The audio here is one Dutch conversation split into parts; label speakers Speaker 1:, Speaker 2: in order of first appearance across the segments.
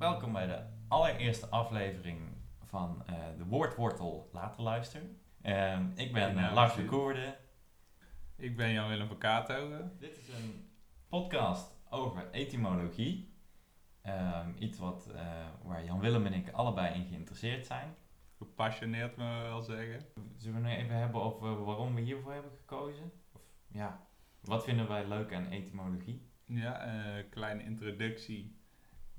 Speaker 1: Welkom bij de allereerste aflevering van eh, de Woordwortel Later Luisteren. Ehm, ik ben eh, Lars de. Koerde.
Speaker 2: Ik ben Jan-Willem Kato.
Speaker 1: Dit is een podcast over etymologie. Ehm, iets wat, eh, waar Jan Willem en ik allebei in geïnteresseerd zijn.
Speaker 2: Gepassioneerd, moet ik wel zeggen.
Speaker 1: Zullen we nu even hebben over waarom we hiervoor hebben gekozen? Of ja, wat vinden wij leuk aan etymologie?
Speaker 2: Ja, een kleine introductie.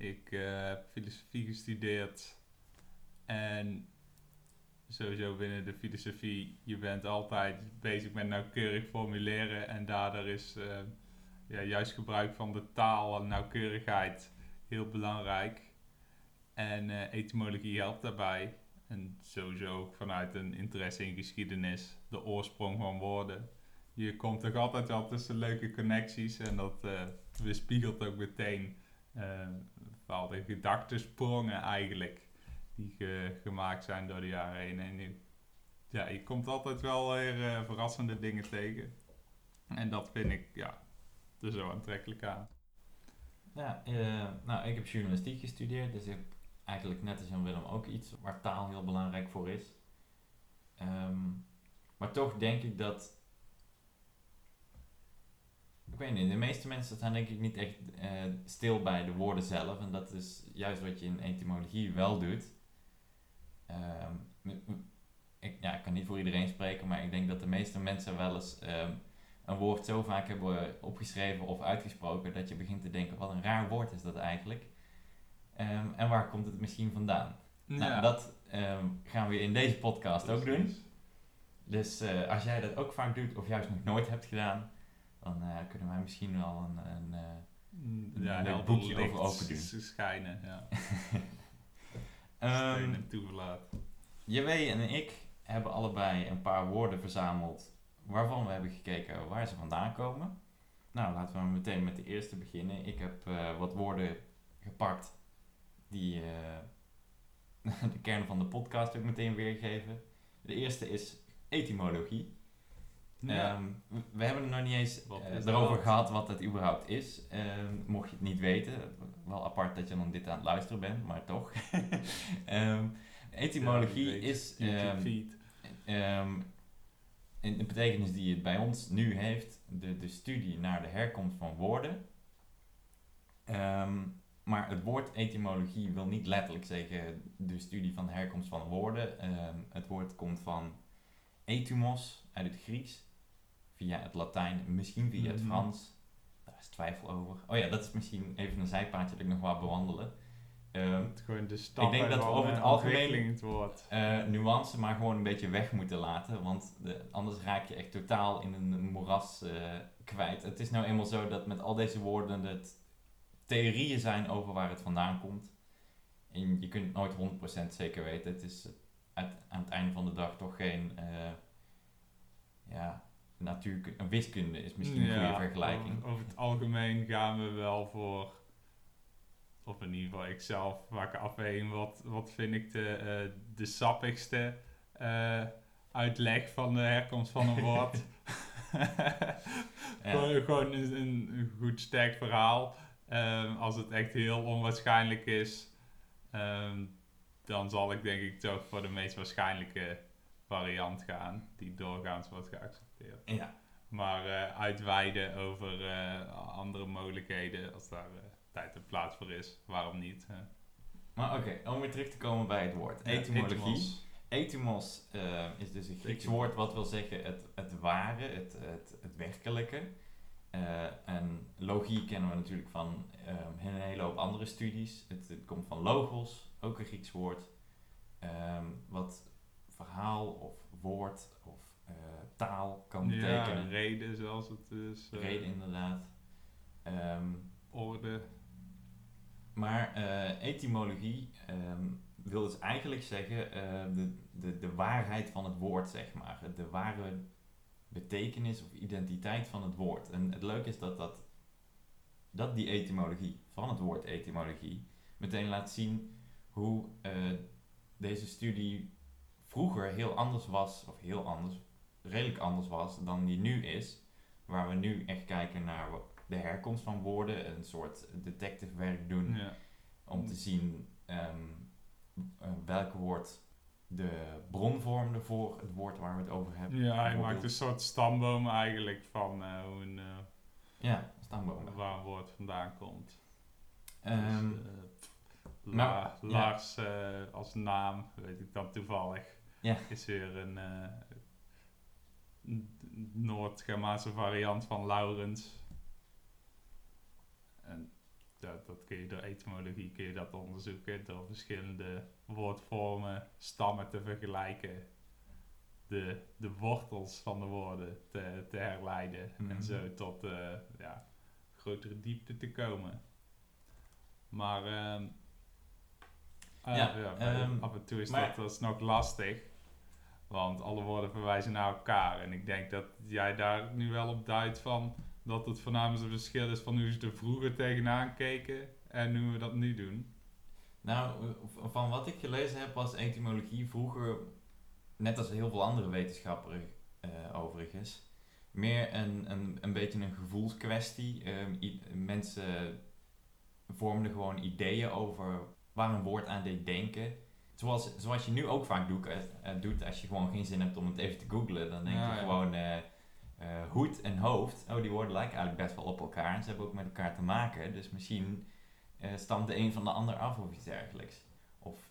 Speaker 2: Ik eh, heb filosofie gestudeerd. En sowieso binnen de filosofie, je bent altijd bezig met nauwkeurig formuleren. En daardoor is eh, ja, juist gebruik van de taal en nauwkeurigheid heel belangrijk. En eh, etymologie helpt daarbij. En sowieso ook vanuit een interesse in geschiedenis, de oorsprong van woorden. Je komt toch altijd wel tussen leuke connecties en dat eh, weerspiegelt ook meteen bepaalde gedachtensprongen eigenlijk die ge- gemaakt zijn door de jaren heen. En ja, je komt altijd wel weer eh, verrassende dingen tegen. En dat vind ik ja, er zo aantrekkelijk aan.
Speaker 1: Ja, eh, nou, ik heb journalistiek gestudeerd, dus ik heb eigenlijk net als Jan Willem ook iets waar taal heel belangrijk voor is. Ehm, maar toch denk ik dat. Ik weet niet, de meeste mensen zijn denk ik niet echt eh, stil bij de woorden zelf. En dat is juist wat je in etymologie wel doet. Ehm, ik, ja, ik kan niet voor iedereen spreken, maar ik denk dat de meeste mensen wel eens ehm, een woord zo vaak hebben opgeschreven of uitgesproken dat je begint te denken, wat een raar woord is dat eigenlijk. Ehm, en waar komt het misschien vandaan? Nou, dat gaan we in deze podcast ook doen. Dus eh, als jij dat ook vaak doet of juist nog nooit hebt gedaan, dan eh, kunnen wij misschien wel een, een, eh,
Speaker 2: Mm,
Speaker 1: een
Speaker 2: Ja,
Speaker 1: leuk
Speaker 2: helder
Speaker 1: boekje over open doen.
Speaker 2: schijnen, ja.
Speaker 1: Ehm,
Speaker 2: en toeverlaat.
Speaker 1: JW en ik hebben allebei een paar woorden verzameld waarvan we hebben gekeken waar ze vandaan komen. Nou, laten we meteen met de eerste beginnen. Ik heb eh, wat woorden gepakt die de kern van de podcast ook meteen weergeven. De eerste is etymologie.
Speaker 2: Ja.
Speaker 1: Ehm, we- hebben het nog niet eens
Speaker 2: is
Speaker 1: erover gehad wat het überhaupt is. Ehm, mocht je het niet weten, wel apart dat je dan dit aan het luisteren bent, maar toch. Ehm, etymologie
Speaker 2: Ja,
Speaker 1: is in de betekenis die het bij ons nu heeft, de, de studie naar de herkomst van woorden. Maar het woord etymologie wil niet letterlijk zeggen de studie van de herkomst van woorden. Het woord komt van etymos uit het Grieks, via het Latijn, misschien via het
Speaker 2: Mhm.
Speaker 1: Frans. Daar is twijfel over. Oh ja, dat is misschien even een zijpaadje dat ik nog wel bewandelen.
Speaker 2: Het gewoon de stap
Speaker 1: denk
Speaker 2: en
Speaker 1: dat we over het
Speaker 2: een
Speaker 1: algemeen-
Speaker 2: het
Speaker 1: eh, nuance maar gewoon een beetje weg moeten laten. Want de, anders raak je echt totaal in een moeras eh, kwijt. Het is nou eenmaal zo dat met al deze woorden het theorieën zijn over waar het vandaan komt. En je kunt het nooit 100% zeker weten. Het is uit- aan het einde van de dag toch geen eh ja, natuurkunde, wiskunde is misschien een goede vergelijking.
Speaker 2: Over, het algemeen gaan we wel voor, of in ieder geval ik zelf maak een afweging, wat, wat vind ik de, eh, de sappigste eh, uitleg van de herkomst van een woord. Gewoon, gewoon een, een goed sterk verhaal. Ehm, als het echt heel onwaarschijnlijk is, ehm, dan zal ik denk ik toch voor de meest waarschijnlijke variant gaan, die doorgaans wordt geaccepteerd.
Speaker 1: ja.
Speaker 2: Maar eh, uitweiden over eh, andere mogelijkheden, als daar eh, tijd en plaats voor is, waarom niet? hè?
Speaker 1: Maar oké, om weer terug te komen bij het woord. Etymologie.
Speaker 2: etymos.
Speaker 1: Is dus een Grieks woord wat wil zeggen het, het ware, het, het, het werkelijke. En logie kennen we natuurlijk van een hele hoop andere studies. Het, het komt van logos, ook een Grieks woord. Ehm, wat verhaal of woord of eh, taal kan
Speaker 2: Ja,
Speaker 1: betekenen.
Speaker 2: reden zoals het is. eh,
Speaker 1: Reden inderdaad. Ehm,
Speaker 2: Orde.
Speaker 1: Maar eh, etymologie ehm, wil dus eigenlijk zeggen de, de, de waarheid van het woord, zeg maar. De ware betekenis of identiteit van het woord. En het leuke is dat, dat, dat die etymologie van het woord etymologie meteen laat zien hoe deze studie vroeger heel anders was, of heel anders, redelijk anders was dan die nu is. Waar we nu echt kijken naar de herkomst van woorden, een soort detective werk doen
Speaker 2: Ja.
Speaker 1: om te zien ehm, eh, welk woord de bron vormde voor het woord waar we het over hebben.
Speaker 2: Ja, hij maakt een soort stamboom eigenlijk van eh, hoe een, eh,
Speaker 1: Ja, stambomen.
Speaker 2: waar een woord vandaan komt. Dus, La-
Speaker 1: maar- ja.
Speaker 2: Lars als naam, weet ik dan toevallig,
Speaker 1: Ja.
Speaker 2: is weer een eh, n- Noord-Germaanse variant van Laurens. En dat, dat kun je door etymologie kun je dat onderzoeken, door verschillende woordvormen, stammen te vergelijken, de, de wortels van de woorden te, te herleiden
Speaker 1: Mhm.
Speaker 2: en zo tot eh, ja, grotere diepte te komen. Maar ehm, ah,
Speaker 1: Ja, ehm,
Speaker 2: af en toe is dat, dat is nog lastig. Want alle woorden verwijzen naar elkaar. En ik denk dat jij daar nu wel op duidt van dat het voornamelijk een verschil is van hoe ze er vroeger tegenaan keken en hoe we dat nu doen.
Speaker 1: Nou, van wat ik gelezen heb was etymologie vroeger, net als heel veel andere wetenschappen eh, overigens, meer een, een, een beetje een gevoelskwestie. I- mensen vormden gewoon ideeën over waar een woord aan deed denken. Zoals, zoals je nu ook vaak doet, eh, eh, doet als je gewoon geen zin hebt om het even te googlen. Dan denk
Speaker 2: Ja,
Speaker 1: je gewoon eh, hoed en hoofd. Oh, die woorden lijken eigenlijk best wel op elkaar. En ze hebben ook met elkaar te maken. Dus misschien stamt de een van de ander af of iets dergelijks. Of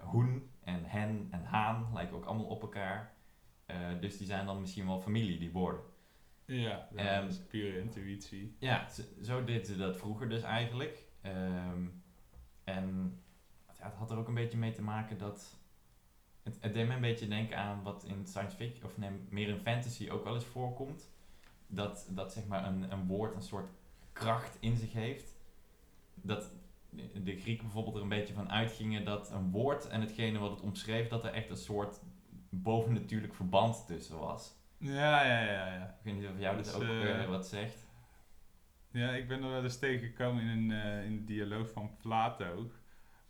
Speaker 1: hoen en hen en haan lijken ook allemaal op elkaar. Dus die zijn dan misschien wel familie, die woorden.
Speaker 2: Ja, dat
Speaker 1: Ehm,
Speaker 2: is pure intuïtie.
Speaker 1: Ja, zo deden ze dat vroeger dus eigenlijk. Ehm, en ja, het had er ook een beetje mee te maken dat... Het, het deed me een beetje denken aan wat in science fiction, of nee, meer in fantasy ook wel eens voorkomt. Dat, dat zeg maar een, een woord een soort kracht in zich heeft. Dat de Grieken bijvoorbeeld er een beetje van uitgingen dat een woord en hetgene wat het omschreef, dat er echt een soort bovennatuurlijk verband tussen was.
Speaker 2: Ja, ja, ja, ja.
Speaker 1: Ik weet niet of jou dat
Speaker 2: Dus,
Speaker 1: ook
Speaker 2: eh,
Speaker 1: wat zegt.
Speaker 2: Ja, ik ben er wel eens tegengekomen in een, eh, in een dialoog van Plato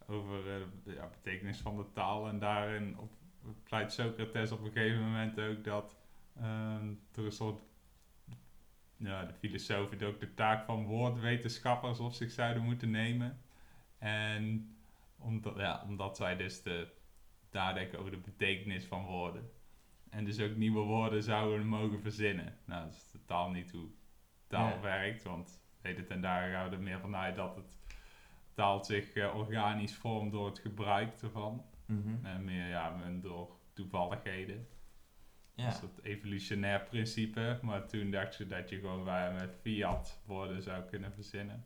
Speaker 2: over eh, de ja, betekenis van de taal. En daarin op, pleit Socrates op een gegeven moment ook dat ehm er een soort, ja, de filosofen ook de taak van woordwetenschappers op zich zouden moeten nemen. En omdat, ja, omdat zij dus de, nadenken over de betekenis van woorden. En dus ook nieuwe woorden zouden mogen verzinnen. Nou, dat is totaal niet hoe taal werkt, want weet het en daar gaan we er meer vanuit dat het taal zich eh, organisch vormt door het gebruik ervan.
Speaker 1: Mhm.
Speaker 2: En meer ja, door toevalligheden.
Speaker 1: Ja.
Speaker 2: Een soort evolutionair principe. Maar toen dacht je dat je gewoon bij, met fiat woorden zou kunnen verzinnen.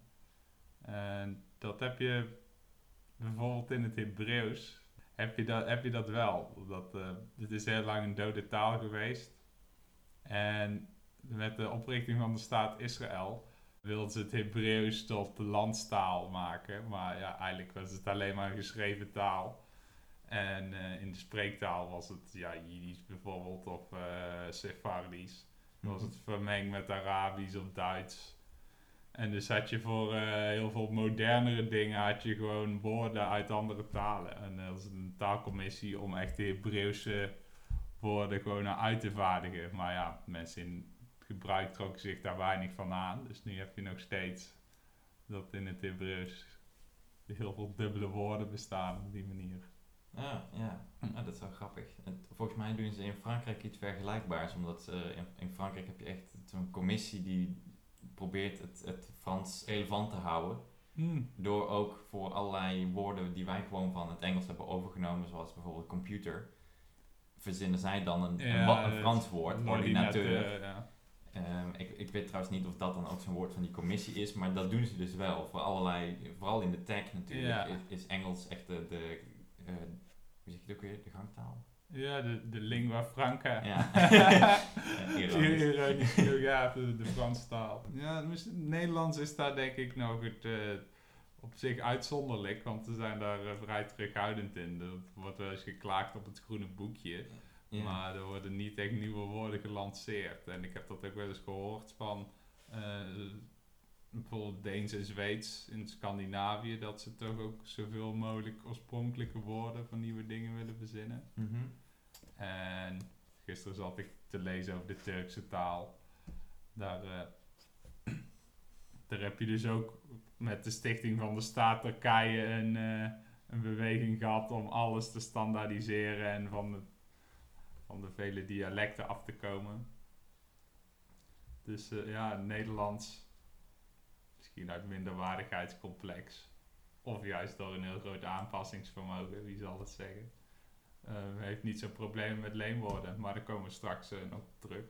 Speaker 2: En dat heb je bijvoorbeeld in het Hebreeuws. Heb je dat, heb je dat wel? Dat, eh, het is heel lang een dode taal geweest. En met de oprichting van de staat Israël wilden ze het Hebreeuws tot landstaal maken. Maar ja, eigenlijk was het alleen maar een geschreven taal. En eh, in de spreektaal was het ja, Jiddisch bijvoorbeeld of eh Sephardisch. Dan was het vermengd met Arabisch of Duits. En dus had je voor eh, heel veel modernere dingen had je gewoon woorden uit andere talen. En dat was een taalcommissie om echt de Hebreeuwse woorden gewoon uit te vaardigen. Maar ja, mensen in gebruik trokken zich daar weinig van aan. Dus nu heb je nog steeds dat in het Hebreeuws heel veel dubbele woorden bestaan op die manier.
Speaker 1: Ja, ja. ja, dat is wel grappig. En volgens mij doen ze in Frankrijk iets vergelijkbaars, omdat in, in Frankrijk heb je echt zo'n commissie die probeert het, het Frans relevant te houden.
Speaker 2: Hmm.
Speaker 1: Door ook voor allerlei woorden die wij gewoon van het Engels hebben overgenomen, zoals bijvoorbeeld computer, verzinnen zij dan een, een,
Speaker 2: Ja,
Speaker 1: een Frans woord, ordinateur.
Speaker 2: Ordinateur, ja.
Speaker 1: Ehm, ik, ik weet trouwens niet of dat dan ook zo'n woord van die commissie is, maar dat doen ze dus wel. Voor allerlei, vooral in de tech natuurlijk, is, is Engels echt de, de eh, hoe zeg je het ook weer, de gangtaal?
Speaker 2: Ja, de, de lingua franca.
Speaker 1: Ja. ironisch.
Speaker 2: Ironisch genoeg, ja, de, de Franse taal. Ja, Nederlands is daar denk ik nog het, eh, op zich uitzonderlijk, want we zijn daar eh, vrij terughoudend in. Er wordt wel eens geklaagd op het groene boekje,
Speaker 1: Ja.
Speaker 2: maar er worden niet echt nieuwe woorden gelanceerd. En ik heb dat ook wel eens gehoord van eh, bijvoorbeeld Deens en Zweeds in Scandinavië, dat ze toch ook zoveel mogelijk oorspronkelijke woorden van nieuwe dingen willen verzinnen.
Speaker 1: Mhm.
Speaker 2: En gisteren zat ik te lezen over de Turkse taal. Daar, eh, daar heb je dus ook met de stichting van de staat Turkije een, eh, een beweging gehad om alles te standaardiseren en van de, van de vele dialecten af te komen. Dus eh, ja, Nederlands, misschien uit minderwaardigheidscomplex, of juist door een heel groot aanpassingsvermogen, wie zal het zeggen. eh, heeft niet zo'n probleem met leenwoorden, maar daar komen we straks eh, nog terug.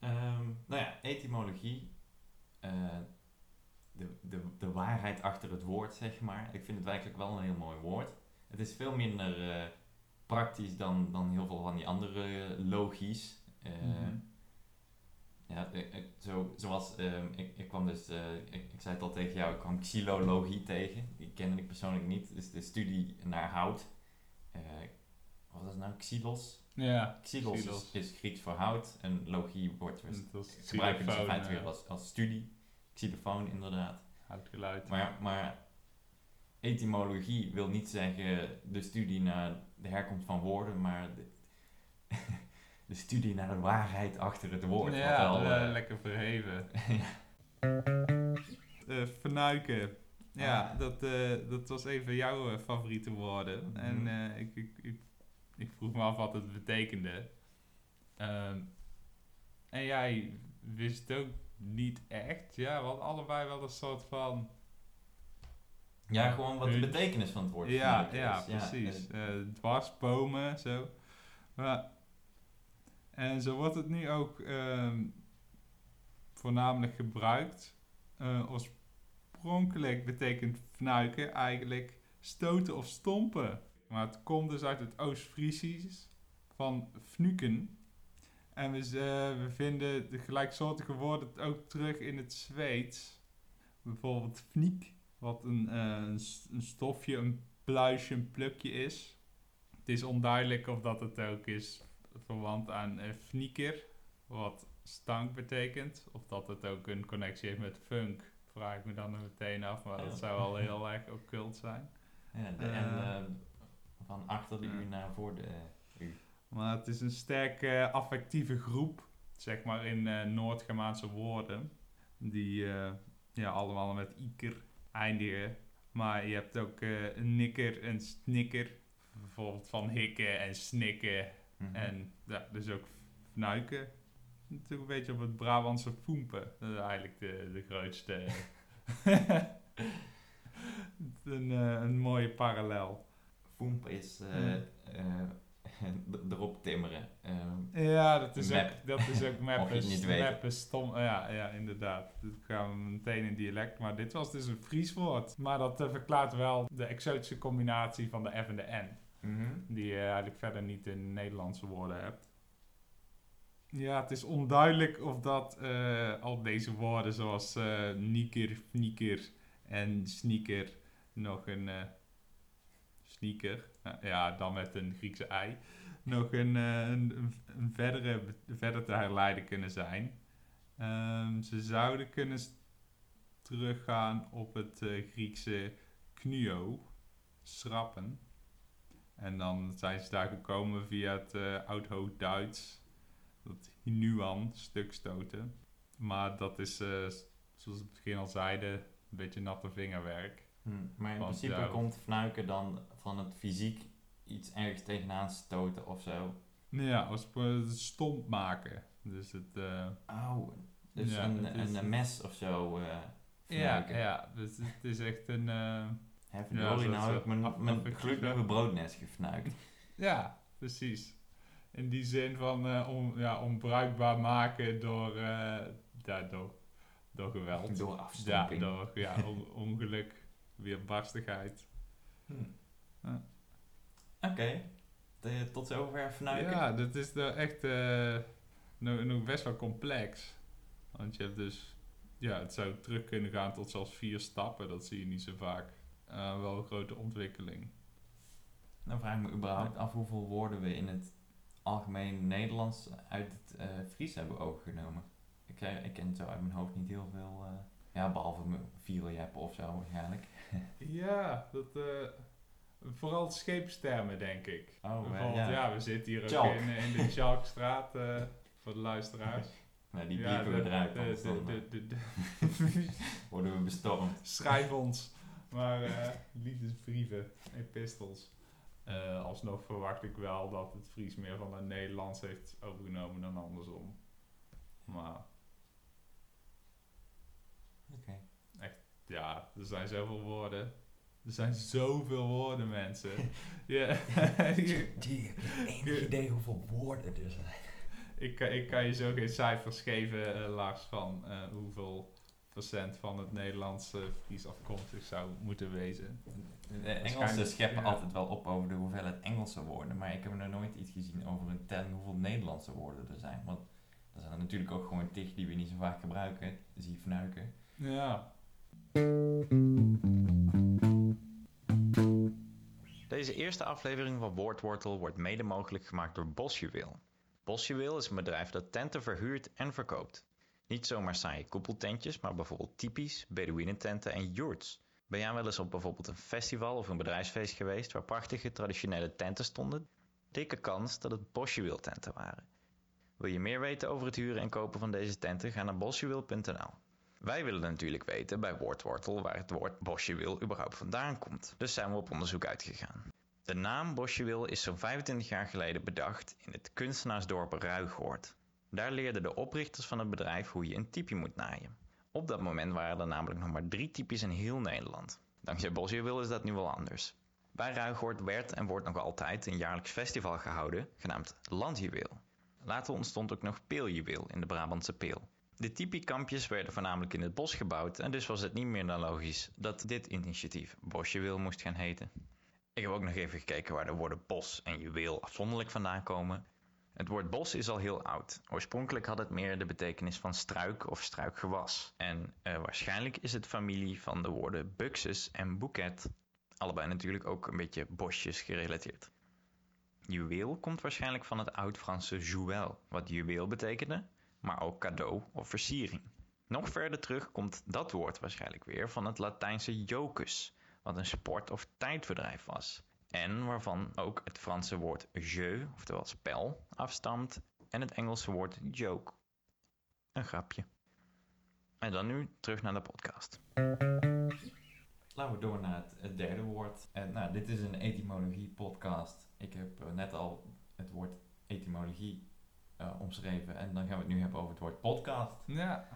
Speaker 1: Ehm, nou ja, etymologie. eh, de, de, de waarheid achter het woord, zeg maar. Ik vind het eigenlijk wel een heel mooi woord. Het is veel minder praktisch dan, dan heel veel van die andere eh, logies. Eh,
Speaker 2: Mhm.
Speaker 1: Ja, eh, eh, zo, zoals ehm, ik, ik kwam dus, ik, ik zei het al tegen jou, ik kwam xylologie tegen. Die kende ik persoonlijk niet. Dus de studie naar hout. Wat het nou? Xylos?
Speaker 2: Ja,
Speaker 1: Xylos,
Speaker 2: Xylos.
Speaker 1: Is, is Grieks voor hout en logie wordt dus gebruiken dus in feite weer als, als studie. Xylofoon inderdaad.
Speaker 2: houtgeluid.
Speaker 1: Maar, maar etymologie wil niet zeggen de studie naar de herkomst van woorden, maar de, de studie naar de waarheid achter het woord.
Speaker 2: ja,
Speaker 1: wel,
Speaker 2: eh,
Speaker 1: eh,
Speaker 2: lekker verheven. Eh vernuiken. Ja,
Speaker 1: Ah.
Speaker 2: dat, eh, dat was een van jouw eh, favoriete woorden.
Speaker 1: Mhm.
Speaker 2: En eh, ik, ik, ik, ik vroeg me af wat het betekende. Ehm, en jij wist ook niet echt. Ja, we hadden allebei wel een soort van...
Speaker 1: ja, gewoon wat de
Speaker 2: Hun-
Speaker 1: betekenis van het woord
Speaker 2: Ja, ja,
Speaker 1: is.
Speaker 2: precies.
Speaker 1: eh,
Speaker 2: Eh, dwarsbomen, zo. Maar, en zo wordt het nu ook ehm, voornamelijk gebruikt. Eh, oorspronkelijk betekent fnuiken eigenlijk stoten of stompen. Maar het komt dus uit het Oost-Friesisch van fnuken. En we, eh, we vinden de gelijksoortige woorden ook terug in het Zweeds. Bijvoorbeeld fniek, wat een, eh, een, een stofje, een pluisje, een plukje is. Het is onduidelijk of dat het ook is verwant aan eh, fnieker, wat stank betekent. Of dat het ook een connectie heeft met funk, vraag ik me dan meteen af. Maar dat zou wel heel erg occult zijn.
Speaker 1: ja, de
Speaker 2: eh,
Speaker 1: N eh, van achter de. U naar voor de U.
Speaker 2: Maar het is een sterke affectieve groep, zeg maar in Noord-Germaanse woorden, die ja, allemaal met iker eindigen. Maar je hebt ook eh, een nikker en snikker, bijvoorbeeld van hikken en snikken
Speaker 1: Mhm.
Speaker 2: en ja, dus ook fnuiken. Natuurlijk een beetje op het Brabantse foempen, dat is eigenlijk de, de grootste. een, eh, een mooie parallel.
Speaker 1: Foemp is eh,
Speaker 2: Hmm.
Speaker 1: erop timmeren. Ehm,
Speaker 2: Ja, dat is
Speaker 1: Map.
Speaker 2: ook, dat is ook mappen, mappen stom. Ja, ja, inderdaad. Dat gaan we meteen in dialect. Maar dit was dus een Fries woord. Maar dat eh, verklaart wel de exotische combinatie van de F en de N.
Speaker 1: mhm.
Speaker 2: Die je eigenlijk verder niet in Nederlandse woorden hebt. Ja, het is onduidelijk of dat eh, al deze woorden zoals eh nieker, fnieker en sneaker nog een nou ja, dan met een Griekse ei, nog een, eh, een, verdere, verder te herleiden kunnen zijn. Ehm, ze zouden kunnen teruggaan op het eh, Griekse knio, schrappen. En dan zijn ze daar gekomen via het eh Oud-Hoog-Duits, dat hinuan, stuk stoten. Maar dat is, eh, s- zoals het begin al zeiden, een beetje natte vingerwerk.
Speaker 1: Hm, Maar in
Speaker 2: Want
Speaker 1: principe
Speaker 2: ja.
Speaker 1: komt fnuiken dan van het fysiek iets ergens tegenaan stoten of zo.
Speaker 2: Ja, als het stomp maken. Dus het... eh,
Speaker 1: Oh, dus
Speaker 2: Ja,
Speaker 1: een,
Speaker 2: het
Speaker 1: een, een mes of zo eh
Speaker 2: ja, ja, dus het is echt een... eh,
Speaker 1: Hè,
Speaker 2: Ja,
Speaker 1: nou heb ik mijn,
Speaker 2: af-
Speaker 1: mijn
Speaker 2: affectief,
Speaker 1: gloednieuwe
Speaker 2: hè?
Speaker 1: broodnes gefnuikt.
Speaker 2: ja, precies. In die zin van eh, on, ja, onbruikbaar maken door, eh, ja, door, door geweld.
Speaker 1: Door
Speaker 2: Ja,
Speaker 1: afstomping.
Speaker 2: door ja, on- ongeluk, weerbarstigheid.
Speaker 1: Hm.
Speaker 2: Ja.
Speaker 1: Oké, De- tot zover fnuiken.
Speaker 2: Ja, dat is de echt eh, nog, nog best wel complex. Want je hebt dus, ja, het zou terug kunnen gaan tot zelfs vier stappen. Dat zie je niet zo vaak. Eh, wel een grote ontwikkeling.
Speaker 1: Dan vraag ik me überhaupt af hoeveel woorden we in het algemeen Nederlands uit het eh, Fries hebben overgenomen. Ik, ik ken zo uit mijn hoofd niet heel veel, ja, behalve mijn vierjeppen of zo waarschijnlijk.
Speaker 2: Ja, dat, eh, vooral scheepstermen denk ik.
Speaker 1: Oh, eh,
Speaker 2: Bijvoorbeeld,
Speaker 1: ja.
Speaker 2: ja. we zitten hier ook in, in de Tjalkstraat, eh, voor de luisteraars.
Speaker 1: Nou, die
Speaker 2: Ja,
Speaker 1: bliepen we eruit, eh, worden we bestormd.
Speaker 2: Schrijf ons. Maar eh, liefdesbrieven, epistels. Eh alsnog verwacht ik wel dat het Fries meer van het Nederlands heeft overgenomen dan andersom. Maar
Speaker 1: Oké.
Speaker 2: Ja, er zijn zoveel woorden. Er zijn zoveel woorden, mensen. ja.
Speaker 1: Die, enig idee hoeveel woorden er zijn.
Speaker 2: ik, kan- ik kan je zo geen cijfers geven, eh, Lars, van eh, hoeveel procent van het Nederlandse Fries afkomstig zou moeten wezen.
Speaker 1: De Engelsen
Speaker 2: Waarschijnlijk,
Speaker 1: scheppen
Speaker 2: ja.
Speaker 1: altijd wel op over de hoeveelheid Engelse woorden, maar ik heb nog nooit iets gezien over een telling hoeveel Nederlandse woorden er zijn. Want er zijn er natuurlijk ook gewoon tig die we niet zo vaak gebruiken, zie je fnuiken.
Speaker 2: Ja.
Speaker 3: Deze eerste aflevering van Woordwortel wordt mede mogelijk gemaakt door Bosjuweel. Bosjuweel is een bedrijf dat tenten verhuurt en verkoopt. Niet zomaar saaie koepeltentjes, maar bijvoorbeeld typisch, Bedouinententen en yurts. Ben jij wel eens op bijvoorbeeld een festival of een bedrijfsfeest geweest waar prachtige traditionele tenten stonden? Dikke kans dat het Bosjuweel tenten waren. Wil je meer weten over het huren en kopen van deze tenten? Ga naar bosjuweel.nl. Wij willen natuurlijk weten bij Woordwortel waar het woord Bosjuweel überhaupt vandaan komt. Dus zijn we op onderzoek uitgegaan. De naam Bosjuweel is zo'n 25 jaar geleden bedacht in het kunstenaarsdorp Ruigoord. Daar leerden de oprichters van het bedrijf hoe je een typie moet naaien. Op dat moment waren er namelijk nog maar drie typies in heel Nederland. Dankzij Bosjuweel is dat nu wel anders. Bij Ruigoord werd en wordt nog altijd een jaarlijks festival gehouden, genaamd Landjuweel. Later ontstond ook nog Peeljuweel in de Brabantse Peel. De typiekampjes werden voornamelijk in het bos gebouwd en dus was het niet meer dan logisch dat dit initiatief Bosjuweel moest gaan heten. Ik heb ook nog even gekeken waar de woorden bos en juweel afzonderlijk vandaan komen. Het woord bos is al heel oud. Oorspronkelijk had het meer de betekenis van struik of struikgewas. En eh, waarschijnlijk is het familie van de woorden buxus en bouquet. Allebei natuurlijk ook een beetje bosjes gerelateerd. Juweel komt waarschijnlijk van het oud-Franse jouel, wat juweel betekende, maar ook cadeau of versiering. Nog verder terug komt dat woord waarschijnlijk weer van het Latijnse jocus, wat een sport- of tijdverdrijf was. En waarvan ook het Franse woord jeu, oftewel spel, afstamt en het Engelse woord joke. Een grapje. En dan nu terug naar de podcast.
Speaker 1: Laten we door naar het, het derde woord. En, nou, dit is een etymologie podcast. Ik heb eh, net al het woord etymologie eh, omschreven en dan gaan we het nu hebben over het woord podcast.
Speaker 2: Ja,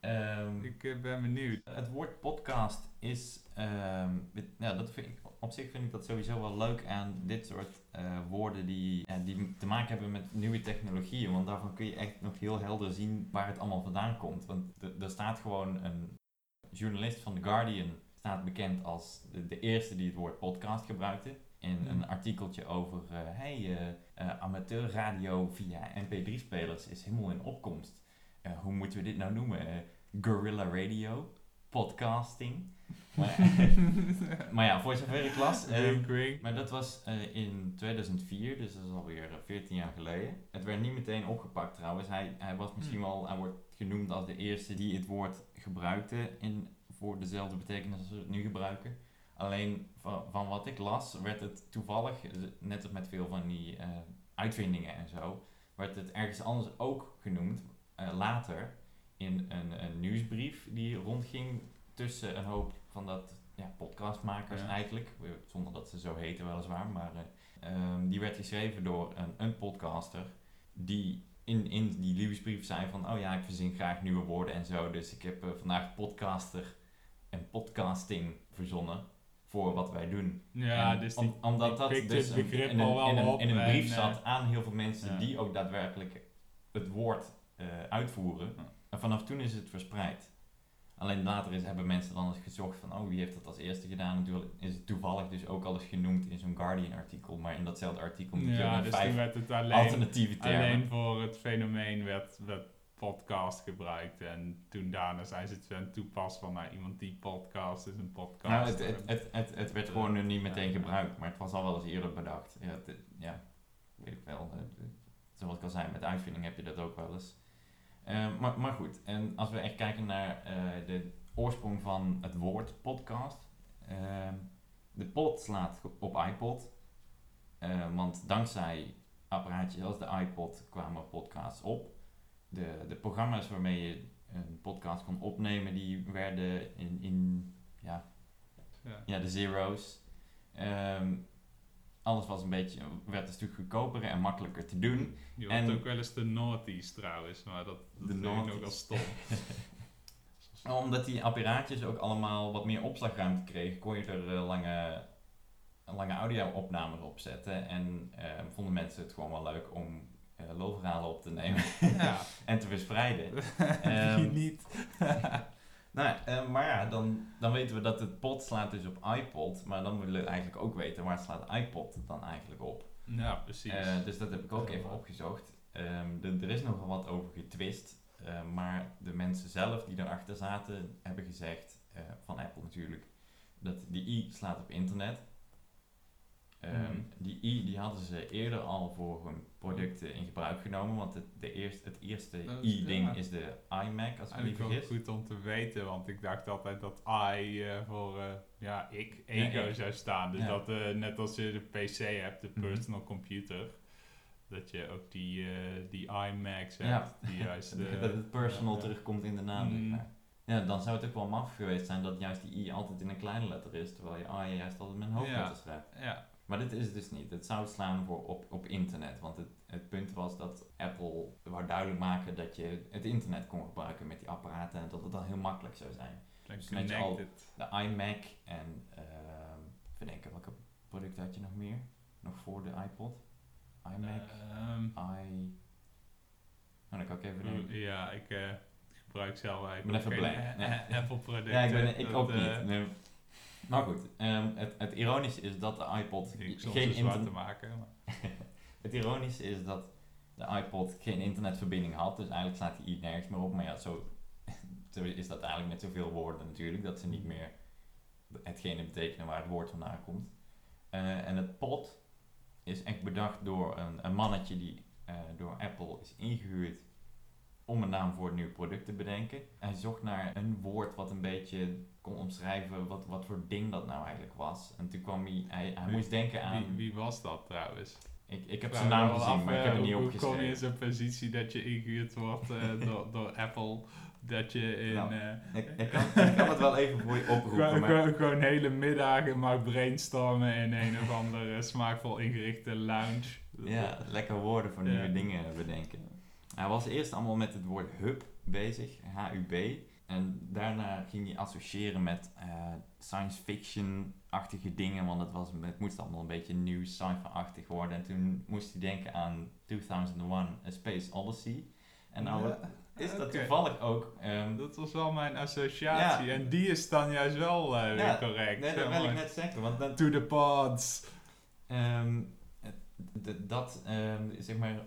Speaker 1: Ehm,
Speaker 2: ik eh, ben benieuwd.
Speaker 1: Het woord podcast is, ehm, ja, dat vind ik, op zich vind ik dat sowieso wel leuk aan dit soort eh, woorden die, die te maken hebben met nieuwe technologieën. Want daarvan kun je echt nog heel helder zien waar het allemaal vandaan komt. Want er- er staat gewoon een journalist van The Guardian, staat bekend als de, de eerste die het woord podcast gebruikte. In
Speaker 2: Hmm.
Speaker 1: een artikeltje over, eh hey, eh, eh, amateurradio via mp3-spelers is helemaal in opkomst. Hoe moeten we dit nou noemen? Guerrilla radio, podcasting. Maar, maar ja, voor zover ik las. ehm, maar dat was eh, in 2004, dus dat is alweer eh, 14 jaar geleden. Het werd niet meteen opgepakt trouwens. Hij, hij was misschien wel, hij wordt genoemd als de eerste die het woord gebruikte in, voor dezelfde betekenis als we het nu gebruiken. Alleen van, van wat ik las, werd het toevallig, net als met veel van die eh, uitvindingen en zo, werd het ergens anders ook genoemd, eh, later, in een, een nieuwsbrief die rondging tussen een hoop van dat ja, podcastmakers
Speaker 2: Ja.
Speaker 1: eigenlijk, eh, zonder dat ze zo heten weliswaar, maar eh, ehm, die werd geschreven door een, een podcaster die in, in die nieuwsbrief zei van, oh ja, ik verzin graag nieuwe woorden en zo, dus ik heb vandaag podcaster en podcasting verzonnen voor wat wij doen.
Speaker 2: Ja,
Speaker 1: En
Speaker 2: dus
Speaker 1: om-
Speaker 2: die,
Speaker 1: omdat
Speaker 2: die
Speaker 1: dat dus een-
Speaker 2: begrip
Speaker 1: in, een,
Speaker 2: al wel
Speaker 1: in, een, in brief
Speaker 2: eh,
Speaker 1: zat aan heel veel mensen
Speaker 2: ja.
Speaker 1: die ook daadwerkelijk het woord eh, uitvoeren.
Speaker 2: Ja.
Speaker 1: En vanaf toen is het verspreid. Alleen later is, hebben mensen dan eens gezocht van, oh, wie heeft dat als eerste gedaan? Natuurlijk is het toevallig dus ook al eens genoemd in zo'n Guardian-artikel, maar in datzelfde artikel moet je
Speaker 2: ja, dus
Speaker 1: vijf
Speaker 2: toen werd het alleen,
Speaker 1: alternatieve termen.
Speaker 2: alleen voor het fenomeen werd, werd podcast gebruikt. En toen daarna zijn ze het gaan toepassen van nou, iemand die podcast is een podcast.
Speaker 1: Nou, het, het, het, het, het werd gewoon nu niet meteen gebruikt, maar het was al wel eens eerder bedacht. Ja, het- ja weet ik wel. Zoals ik al zei, met uitvinding heb je dat ook wel eens. Eh, maar, maar goed, en als we echt kijken naar eh, de oorsprong van het woord podcast. eh, de pod slaat op iPod. Want dankzij apparaatjes als de iPod kwamen podcasts op. de, de programma's waarmee je een podcast kon opnemen, die werden in, in ja,
Speaker 2: Ja.
Speaker 1: ja, de zeros. Ehm, alles was een beetje, werd een stuk goedkoper en makkelijker te doen.
Speaker 2: Je
Speaker 1: En-
Speaker 2: ook wel eens de naughties trouwens, maar dat, dat ik
Speaker 1: naughties.
Speaker 2: wel stom.
Speaker 1: Omdat die apparaatjes ook allemaal wat meer opslagruimte kregen, kon je er eh, lange, lange audio-opnames op zetten. En eh, vonden mensen het gewoon wel leuk om loopverhalen op te nemen
Speaker 2: ja,
Speaker 1: en te verspreiden. Ehm,
Speaker 2: niet?
Speaker 1: Nou, ja, eh, maar ja, dan, dan weten we dat het pot slaat dus op iPod. Maar dan willen we eigenlijk ook weten waar slaat iPod dan eigenlijk op.
Speaker 2: Ja, precies.
Speaker 1: Eh, dus dat heb ik ook
Speaker 2: Ja.
Speaker 1: even opgezocht. Ehm, de- er is nogal wat over getwist. eh, maar de mensen zelf die erachter zaten, hebben gezegd, van Apple natuurlijk, dat die i slaat op internet. Ehm,
Speaker 2: Mhm.
Speaker 1: Die i die hadden ze eerder al voor hun producten in gebruik genomen. Want het, de eerst, het eerste i-ding
Speaker 2: ja.
Speaker 1: is de iMac, als ik me vergis.
Speaker 2: goed om te weten, want ik dacht altijd dat I eh, voor eh, ja, ik, ego zou staan. Dus
Speaker 1: Ja.
Speaker 2: dat eh, net als je de PC hebt, de
Speaker 1: Mhm.
Speaker 2: personal computer, dat je ook die, die iMacs hebt.
Speaker 1: Ja.
Speaker 2: Die juist,
Speaker 1: dat het personal terugkomt in de naam. zeg maar. Ja, dan zou het ook wel maf geweest zijn dat juist die i altijd in een kleine letter is, terwijl je a juist altijd met een hoofdletter schrijft.
Speaker 2: Ja,
Speaker 1: Maar dit is het dus niet. Het zou slaan voor op, op internet. Want het, het punt was dat Apple wou duidelijk maken dat je het internet kon gebruiken met die apparaten en dat het dan heel makkelijk zou zijn. Dus met je al-. De iMac en ehm even denken, welke producten had je nog meer? Nog voor de iPod? iMac,
Speaker 2: Ehm,
Speaker 1: i... Nou, dan kan ik even
Speaker 2: mm,
Speaker 1: denken.
Speaker 2: ja, ik eh, gebruik zelf eigenlijk
Speaker 1: ben even Nee.
Speaker 2: eh, Apple producten.
Speaker 1: Ja, ik, ben, ik ook
Speaker 2: eh,
Speaker 1: niet. Nee. Maar goed, ehm, het, het ironische is dat de iPod geen
Speaker 2: een zwart te
Speaker 1: internet...
Speaker 2: maken. Maar.
Speaker 1: Het ironische is dat de iPod geen internetverbinding had, dus eigenlijk slaat die i nergens meer op. Maar ja, zo, zo is dat eigenlijk met zoveel woorden natuurlijk, dat ze niet meer hetgene betekenen waar het woord vandaan komt. Eh, en het pod is echt bedacht door een, een mannetje die eh, door Apple is ingehuurd om een naam voor het nieuwe product te bedenken. Hij zocht naar een woord wat een beetje kon omschrijven wat, wat voor ding dat nou eigenlijk was. En toen kwam hij, hij, hij
Speaker 2: Wie-
Speaker 1: moest denken aan...
Speaker 2: Wie, wie was dat trouwens?
Speaker 1: Ik, ik heb zijn naam gezien,
Speaker 2: af,
Speaker 1: maar ik heb het niet
Speaker 2: hoe- Hoe kom je in
Speaker 1: opgeschreven.
Speaker 2: zo'n positie dat je ingehuurd wordt eh, door, door Apple? Dat je in...
Speaker 1: Nou,
Speaker 2: eh,
Speaker 1: Ik, ik, kan, ik kan het wel even voor je oproepen,
Speaker 2: gewoon,
Speaker 1: maar...
Speaker 2: gewoon, hele middagen mag brainstormen in een of andere smaakvol ingerichte lounge.
Speaker 1: Ja, lekker woorden voor
Speaker 2: Ja.
Speaker 1: nieuwe dingen bedenken. Hij was eerst allemaal met het woord hub bezig, H-U-B. En daarna ging hij associëren met eh, science fiction-achtige dingen, want het, was, het moest allemaal een beetje nieuw sci-fi-achtig worden. En toen moest hij denken aan 2001 A Space Odyssey. En nou
Speaker 2: Ja,
Speaker 1: is dat toevallig ook... ehm,
Speaker 2: Dat was wel mijn associatie.
Speaker 1: Ja.
Speaker 2: En die is dan juist wel eh, weer
Speaker 1: Ja,
Speaker 2: correct.
Speaker 1: nee, dat wil ik net zeggen, want dan,
Speaker 2: To the pods.
Speaker 1: Ehm, dat, ehm, zeg maar,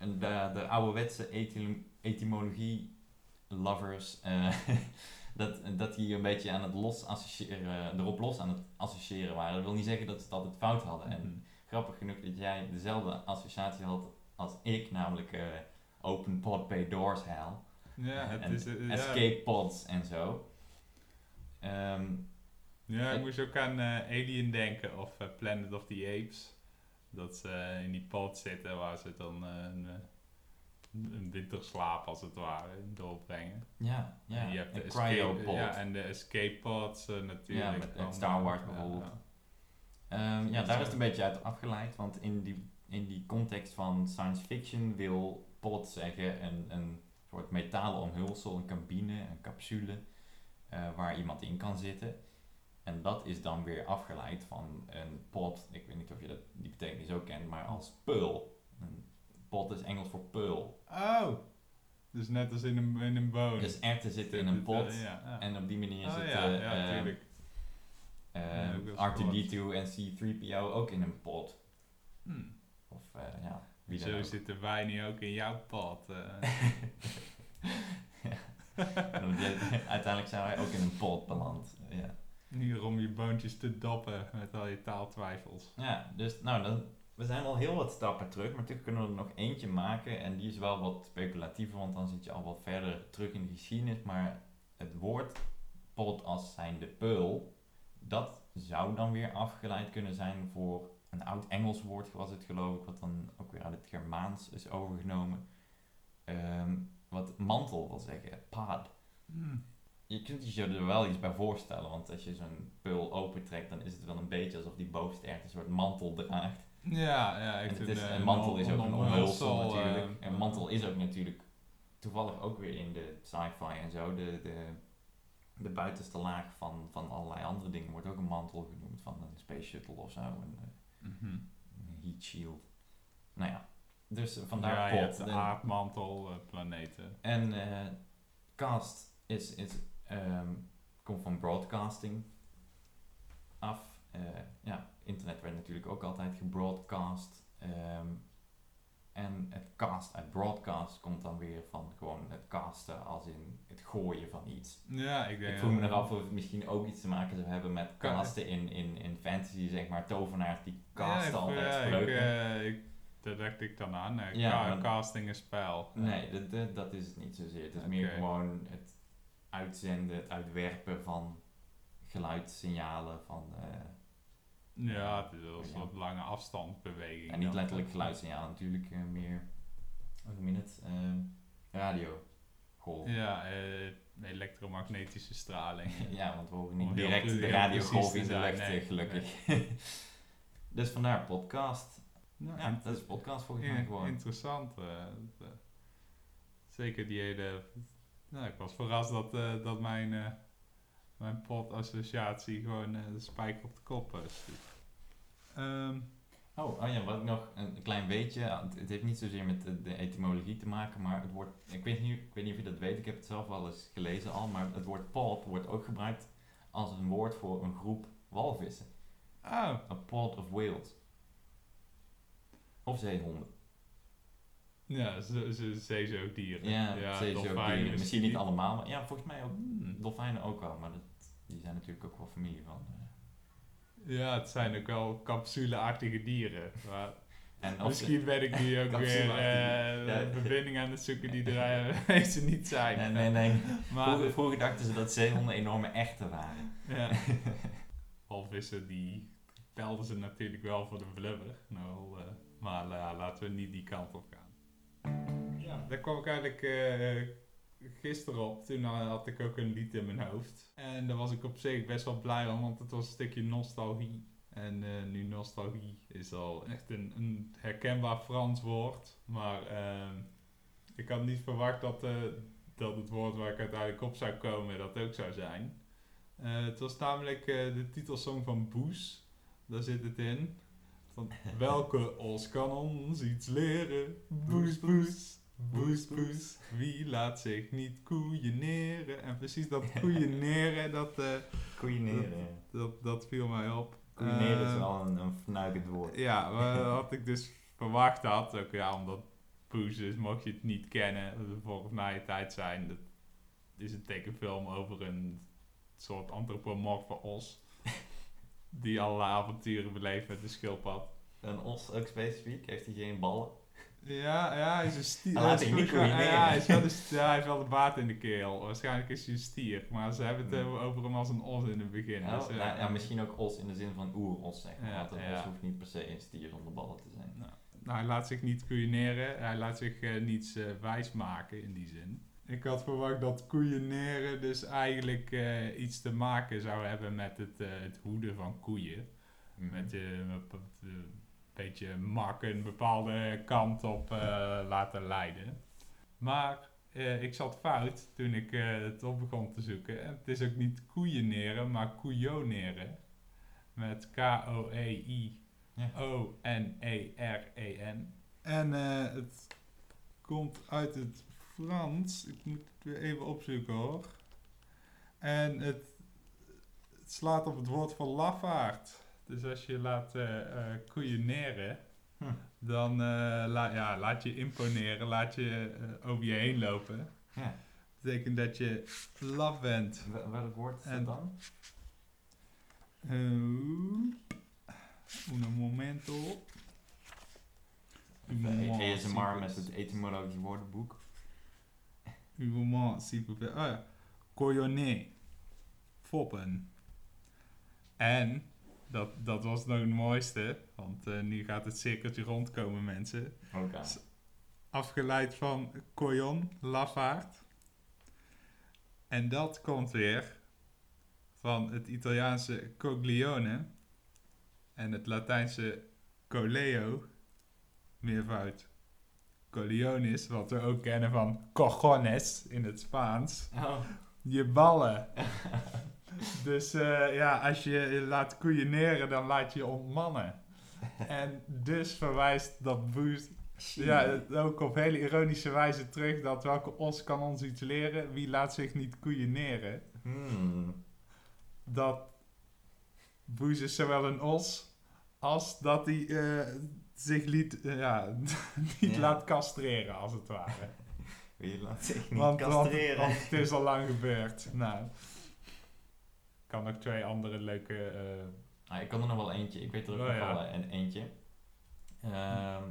Speaker 1: een- de, de ouderwetse etym- etymologie-lovers, eh, dat, dat die een beetje aan het los associëren, erop los aan het associëren waren. Dat wil niet zeggen dat ze het altijd fout hadden. En
Speaker 2: Mhm.
Speaker 1: grappig genoeg dat jij dezelfde associatie had als ik, namelijk eh, open pod bay doors hell.
Speaker 2: Ja, het
Speaker 1: en
Speaker 2: is... eh, ja.
Speaker 1: escape pods en zo. Ehm,
Speaker 2: Ja, ik
Speaker 1: Ik-
Speaker 2: moest ook aan Alien denken of Planet of the Apes. Dat ze in die pod zitten waar ze dan eh, een, eh, een winterslaap als het ware doorbrengen.
Speaker 1: ja, ja,
Speaker 2: en je hebt de
Speaker 1: een
Speaker 2: escape,
Speaker 1: cryopod.
Speaker 2: ja, en de escape pods eh, natuurlijk.
Speaker 1: Ja, met- Star Wars bijvoorbeeld.
Speaker 2: ja,
Speaker 1: Ehm, ja, daar
Speaker 2: is
Speaker 1: is het een beetje uit afgeleid, want in die, in die context van science fiction wil pod zeggen een, een soort metalen omhulsel, een cabine, een capsule, waar iemand in kan zitten. En dat is dan weer afgeleid van een pod, ik weet niet of je dat, die betekenis ook kent, maar als pearl. Een pot is Engels voor pearl.
Speaker 2: Oh, dus net als in een, in een boon.
Speaker 1: Dus erwten zitten in een pot
Speaker 2: Ja, ja.
Speaker 1: en op die manier
Speaker 2: oh,
Speaker 1: zitten
Speaker 2: ja, ook wel
Speaker 1: R2D2 en C3PO ook in een pot.
Speaker 2: Hm.
Speaker 1: Of eh, ja, wie
Speaker 2: Zo
Speaker 1: ook.
Speaker 2: zitten wij nu ook in jouw pod. eh.
Speaker 1: Uiteindelijk zijn wij ook in een pot beland. Ja,
Speaker 2: Hier om je boontjes te doppen met al je taaltwijfels.
Speaker 1: ja dus nou, dan, we zijn al heel wat stappen terug, maar toen kunnen we er nog eentje maken. En die is wel wat speculatiever, want dan zit je al wat verder terug in de geschiedenis. Maar het woord pot als zijnde peul, dat zou dan weer afgeleid kunnen zijn voor een oud Engels woord, was het geloof ik, wat dan ook weer uit het Germaans is overgenomen. ehm, wat mantel wil zeggen, pod.
Speaker 2: Hmm.
Speaker 1: Je kunt je er wel iets bij voorstellen, want als je zo'n pul opentrekt, dan is het wel een beetje alsof die bovenste een soort mantel draagt.
Speaker 2: Ja, ja.
Speaker 1: En,
Speaker 2: Echt
Speaker 1: het is,
Speaker 2: eh,
Speaker 1: mantel is ook een omhulsel
Speaker 2: omhulsel,
Speaker 1: natuurlijk.
Speaker 2: eh,
Speaker 1: en mantel is ook natuurlijk toevallig ook weer in de sci-fi en zo. De, de, de buitenste laag van, van allerlei andere dingen wordt ook een mantel genoemd van een space shuttle of zo. Een, eh,
Speaker 2: Mhm.
Speaker 1: een heat shield. Nou ja, dus eh, vandaar
Speaker 2: ja,
Speaker 1: pot.
Speaker 2: de
Speaker 1: En-
Speaker 2: aardmantel, eh, planeten.
Speaker 1: En eh, cast is, is, ehm, komt van broadcasting af. Eh, ja, internet werd natuurlijk ook altijd gebroadcast. Ehm, en het cast uit broadcast komt dan weer van gewoon het casten als in het gooien van iets.
Speaker 2: Ja, ik denk...
Speaker 1: Ik vroeg me eraf of het misschien ook iets te maken zou hebben met casten in, in, in fantasy, zeg maar, tovenaars die casten altijd
Speaker 2: ja, ik, eh, ik, daar dacht ik dan aan.
Speaker 1: Ja,
Speaker 2: casting een spel.
Speaker 1: Nee, dat, dat, dat is het niet zozeer. Het is meer gewoon het uitzenden, het uitwerpen van geluidssignalen van... eh,
Speaker 2: Ja, het is wel een soort lange afstandsbeweging.
Speaker 1: en niet letterlijk geluidssignalen, natuurlijk eh, meer... Hoe noem je het? Eh, radio. Golf.
Speaker 2: Ja, eh, elektromagnetische straling.
Speaker 1: Ja, want we horen niet direct de radiogolf in
Speaker 2: te
Speaker 1: de lucht,
Speaker 2: nee.
Speaker 1: eh, gelukkig. dus vandaar podcast.
Speaker 2: Nou,
Speaker 1: Ja, dat is podcast volgens mij gewoon.
Speaker 2: Interessant. eh, eh, zeker die hele... Nou, ik was verrast dat, eh, dat mijn, eh mijn pot-associatie gewoon eh, de spijker op de kop is. Ehm,
Speaker 1: Oh, oh ja, wat ik nog een klein weetje. ja, Het, het heeft niet zozeer met de, de etymologie te maken, maar het woord. Ik weet, niet, ik weet niet of je dat weet, ik heb het zelf wel eens gelezen al, maar het woord pod wordt ook gebruikt als een woord voor een groep walvissen.
Speaker 2: oh,
Speaker 1: A pod of whales. Of zeehonden.
Speaker 2: Ja, ze, ze, zeezoogdieren.
Speaker 1: Ja,
Speaker 2: dolfijnen
Speaker 1: zeezoogdieren. Misschien niet allemaal, maar ja, volgens mij ook.
Speaker 2: Hmm.
Speaker 1: Dolfijnen ook wel, maar dat, die zijn natuurlijk ook wel familie van. eh.
Speaker 2: Ja, het zijn ook wel capsuleachtige dieren. Maar
Speaker 1: En
Speaker 2: misschien ben ik nu ook weer
Speaker 1: Ja.
Speaker 2: een verbinding aan het zoeken die er eh, ze niet zijn.
Speaker 1: Nee, nee, nee.
Speaker 2: Maar
Speaker 1: Vroeger, vroeger dachten ze dat zeehonden enorme echten waren.
Speaker 2: ja. walvissen die pelden ze natuurlijk wel voor de blubber. Nou, maar laten we niet die kant op gaan. Ja, daar kwam ik eigenlijk eh, gisteren op. Toen had ik ook een lied in mijn hoofd. En daar was ik op zich best wel blij om, want het was een stukje nostalgie. En eh, nu nostalgie is al echt een, een herkenbaar Frans woord. Maar ehm, ik had niet verwacht dat, eh, dat het woord waar ik uiteindelijk op zou komen, dat ook zou zijn. Het was namelijk de titelsong van Boes. Daar zit het in. Van welke os kan ons iets leren? Boes, boes. Boes, boes. Wie laat zich niet koeieneren? En precies dat koeieneren, dat, eh,
Speaker 1: Koeieneren.
Speaker 2: dat, dat viel mij op.
Speaker 1: Koeieneren is
Speaker 2: Eh,
Speaker 1: wel een, een fnuikend woord.
Speaker 2: ja, wat ik dus verwacht had, ook ja, omdat Poes is, mocht je het niet kennen, dat het mij een tijd zijn, dat is een tekenfilm over een soort antropomorfe os, die allerlei avonturen beleeft met de schildpad.
Speaker 1: Een os ook specifiek, heeft hij geen ballen?
Speaker 2: Ja, ja, hij is een stier.
Speaker 1: Hij laat
Speaker 2: hij
Speaker 1: zich
Speaker 2: is
Speaker 1: niet
Speaker 2: goed- ja, hij, is wel de ja, hij heeft wel de baard in de keel. Waarschijnlijk is hij een stier, maar ze hebben het
Speaker 1: Hmm.
Speaker 2: over- hem als een os in het begin.
Speaker 1: Ja,
Speaker 2: dus, eh,
Speaker 1: nou, ja, misschien ook os in de zin van oeros, zeg maar.
Speaker 2: Ja,
Speaker 1: want een
Speaker 2: ja.
Speaker 1: os hoeft niet per se een stier zonder ballen te zijn.
Speaker 2: Nou, nou, hij laat zich niet koeieneren. Hij laat zich eh, niets eh, wijs maken in die zin. Ik had verwacht dat koeieneren dus eigenlijk eh, iets te maken zou hebben met het, eh, het hoeden van koeien.
Speaker 1: Mhm.
Speaker 2: Met eh, een beetje mak een bepaalde kant op laten leiden. Maar ik zat fout toen ik het op begon te zoeken. En het is ook niet koeieneren, maar koeioneren. Met K-O-E-I
Speaker 1: Ja.
Speaker 2: O-N-E-R-E-N. En het komt uit het Frans. Ik moet het weer even opzoeken hoor. En het, het slaat op het woord van lafaard. Dus als je laat koeieneren,
Speaker 1: Hm.
Speaker 2: dan eh, la- ja, laat je imponeren, laat je over je heen lopen.
Speaker 1: Ja.
Speaker 2: betekent dat je laf bent.
Speaker 1: Wel- Welk woord is dat dan?
Speaker 2: Uh, un momento.
Speaker 1: ASMR met het etymologisch woordenboek.
Speaker 2: Moment, s'il vous plaît. Oh ja. Coyonné. Foppen. En, dat, dat was nog het mooiste, want eh, nu gaat het cirkeltje rondkomen, mensen.
Speaker 1: Oké.
Speaker 2: afgeleid van coyon, lafaard. En dat komt weer van het Italiaanse coglione en het Latijnse coleo, meervoud. Colionis, wat we ook kennen van cojones in het Spaans.
Speaker 1: Oh.
Speaker 2: Je ballen. dus eh, ja, als je je laat koeieneren, dan laat je je ontmannen. en dus verwijst dat boost ja, ook op hele ironische wijze terug dat welke os kan ons iets leren, wie laat zich niet koeieneren.
Speaker 1: Hmm.
Speaker 2: Dat Boes is zowel een os als dat hij eh, zich liet, eh, ja, niet
Speaker 1: Ja.
Speaker 2: laat castreren, als het ware.
Speaker 1: Je laat zich niet
Speaker 2: Want,
Speaker 1: castreren.
Speaker 2: want het is al lang gebeurd. Nou, ik kan nog twee andere leuke... eh,
Speaker 1: Ah, ik kan er nog wel eentje. Ik weet er ook
Speaker 2: Oh,
Speaker 1: nog
Speaker 2: ja.
Speaker 1: wel een eentje. Ehm,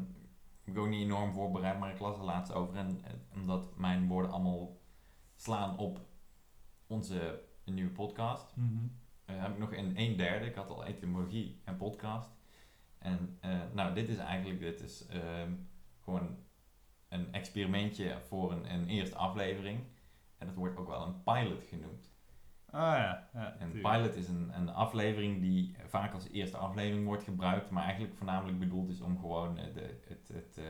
Speaker 1: ik ben ook niet enorm voorbereid, maar ik las er laatst over. En omdat mijn woorden allemaal slaan op onze nieuwe podcast, eh, heb ik nog een, een derde. Ik had al etymologie en podcast. En eh, nou, dit is eigenlijk dit is, ehm, gewoon een experimentje voor een, een eerste aflevering. En dat wordt ook wel een pilot genoemd.
Speaker 2: Ah ja, ja
Speaker 1: Een
Speaker 2: tuurlijk.
Speaker 1: pilot is een, een aflevering die vaak als eerste aflevering wordt gebruikt, maar eigenlijk voornamelijk bedoeld is om gewoon eh, de, het, het eh,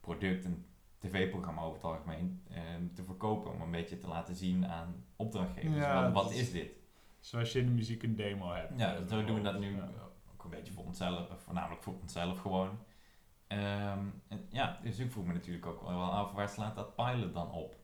Speaker 1: product, een tv-programma over het algemeen, eh, te verkopen. Om een beetje te laten zien aan opdrachtgevers.
Speaker 2: Ja,
Speaker 1: wat, is
Speaker 2: is-
Speaker 1: dit?
Speaker 2: Zoals je in de muziek een demo hebt.
Speaker 1: Ja, zo doen we dat nu. Ook een beetje voor onszelf, of voornamelijk voor onszelf gewoon. Ehm, en ja, dus ik vroeg me natuurlijk ook wel af, waar slaat dat pilot dan op?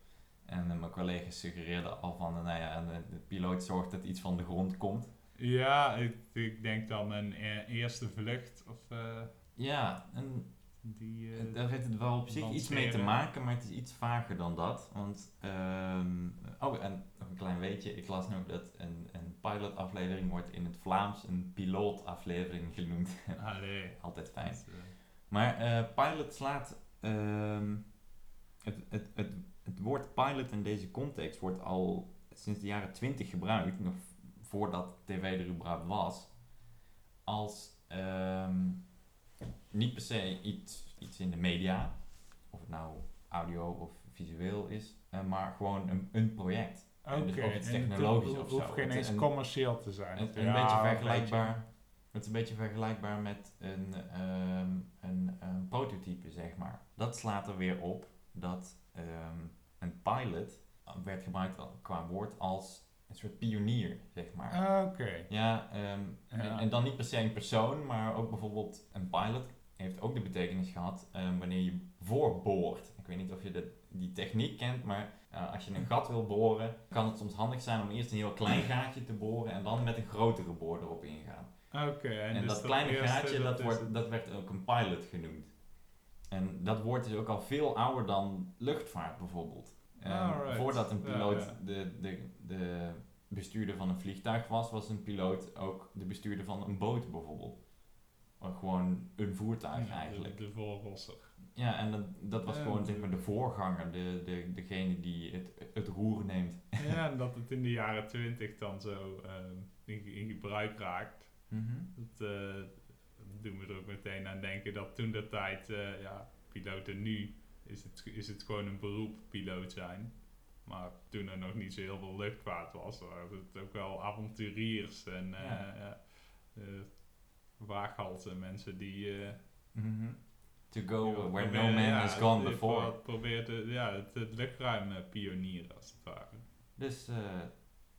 Speaker 1: En eh, mijn collega's suggereerden al van, eh, nou ja, de, de piloot zorgt dat iets van de grond komt.
Speaker 2: Ja, ik, ik denk dan een eh, eerste vlucht of eh,
Speaker 1: Ja, en
Speaker 2: die... eh,
Speaker 1: Eh, Daar heeft het wel op zich iets mee te maken, maar het is iets vager dan dat. Want, ehm, oh, en nog een klein weetje. Ik las nog dat een, een pilot-aflevering wordt in het Vlaams een piloot-aflevering genoemd.
Speaker 2: ah, nee.
Speaker 1: Altijd fijn.
Speaker 2: Eh,
Speaker 1: Maar pilot slaat... ehm, het, het, het, het woord pilot in deze context wordt al sinds de jaren twintig gebruikt, nog voordat tv er überhaupt was, als ehm, niet per se iets, iets in de media, of het nou audio of visueel is, eh, maar gewoon een, een project. Dus
Speaker 2: Oké,
Speaker 1: iets
Speaker 2: het
Speaker 1: technologisch
Speaker 2: ho-
Speaker 1: of
Speaker 2: hoeft geen
Speaker 1: Het
Speaker 2: eens
Speaker 1: een-
Speaker 2: commercieel te zijn.
Speaker 1: Het,
Speaker 2: Ja,
Speaker 1: een beetje
Speaker 2: een
Speaker 1: vergelijkbaar. Het is een beetje vergelijkbaar met een, ehm, een, een prototype, zeg maar. Dat slaat er weer op dat ehm, een pilot werd gebruikt qua woord als een soort pionier, zeg maar.
Speaker 2: Ah, Oké.
Speaker 1: Ja, ehm, En,
Speaker 2: Ja.
Speaker 1: en dan niet per se een persoon, maar ook bijvoorbeeld een pilot heeft ook de betekenis gehad ehm, wanneer je voorboort. Ik weet niet of je de, die techniek kent, maar eh, als je een gat wil boren, kan het soms handig zijn om eerst een heel klein gaatje te boren en dan met een grotere boor erop ingaan.
Speaker 2: Oké,
Speaker 1: En,
Speaker 2: dus
Speaker 1: dat kleine gaatje, dat, wordt,
Speaker 2: het-
Speaker 1: dat werd ook een pilot genoemd. En dat woord is ook al veel ouder dan luchtvaart bijvoorbeeld. Ehm,
Speaker 2: Alright.
Speaker 1: Voordat een piloot
Speaker 2: ja.
Speaker 1: De, de, de bestuurder van een vliegtuig was, was een piloot ook de bestuurder van een boot bijvoorbeeld. Of gewoon een voertuig
Speaker 2: Ja,
Speaker 1: eigenlijk.
Speaker 2: De, de voorrosser.
Speaker 1: Ja, en dat, dat was gewoon
Speaker 2: de-
Speaker 1: zeg maar de voorganger, de, de, degene die het, het roer neemt.
Speaker 2: ja, en dat het in de jaren twintig dan zo ehm, in, in gebruik raakt. Dat eh, dat doen we er ook meteen aan denken dat toen de tijd, eh, ja, piloten nu is het, is het gewoon een beroep piloot zijn. Maar toen er nog niet zo heel veel luchtvaart was, waren het ook wel avonturiers en eh
Speaker 1: Ja.
Speaker 2: ja, eh, waaghalzen, mensen die... eh,
Speaker 1: Mhm. To go where no man
Speaker 2: ja,
Speaker 1: has gone before.
Speaker 2: pro- Probeerde ja, het, het luchtruim eh, pionieren als het ware.
Speaker 1: Dus eh,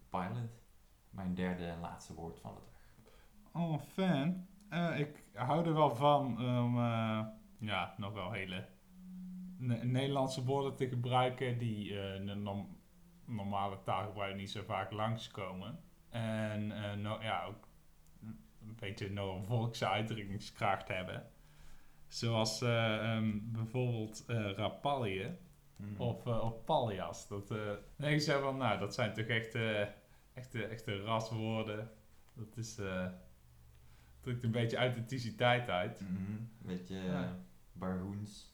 Speaker 1: pilot, mijn derde en laatste woord van de dag.
Speaker 2: Oh, fan. Eh, ik hou er wel van om eh, ja, nog wel hele Nederlandse woorden te gebruiken die eh, in de norm- normale taalgebruik niet zo vaak langskomen. En eh, no- ja, ook een beetje een volkse uitdrukkingskracht hebben. Zoals eh, ehm, bijvoorbeeld eh rapalje
Speaker 1: Mhm.
Speaker 2: of, eh, of paljas. Dat, eh nee, ik zeg van, nou, dat zijn toch echt, eh, echte, echte raswoorden. Dat is, eh drukt een beetje authenticiteit uit.
Speaker 1: Mhm. Beetje
Speaker 2: Ja.
Speaker 1: eh, barhoens.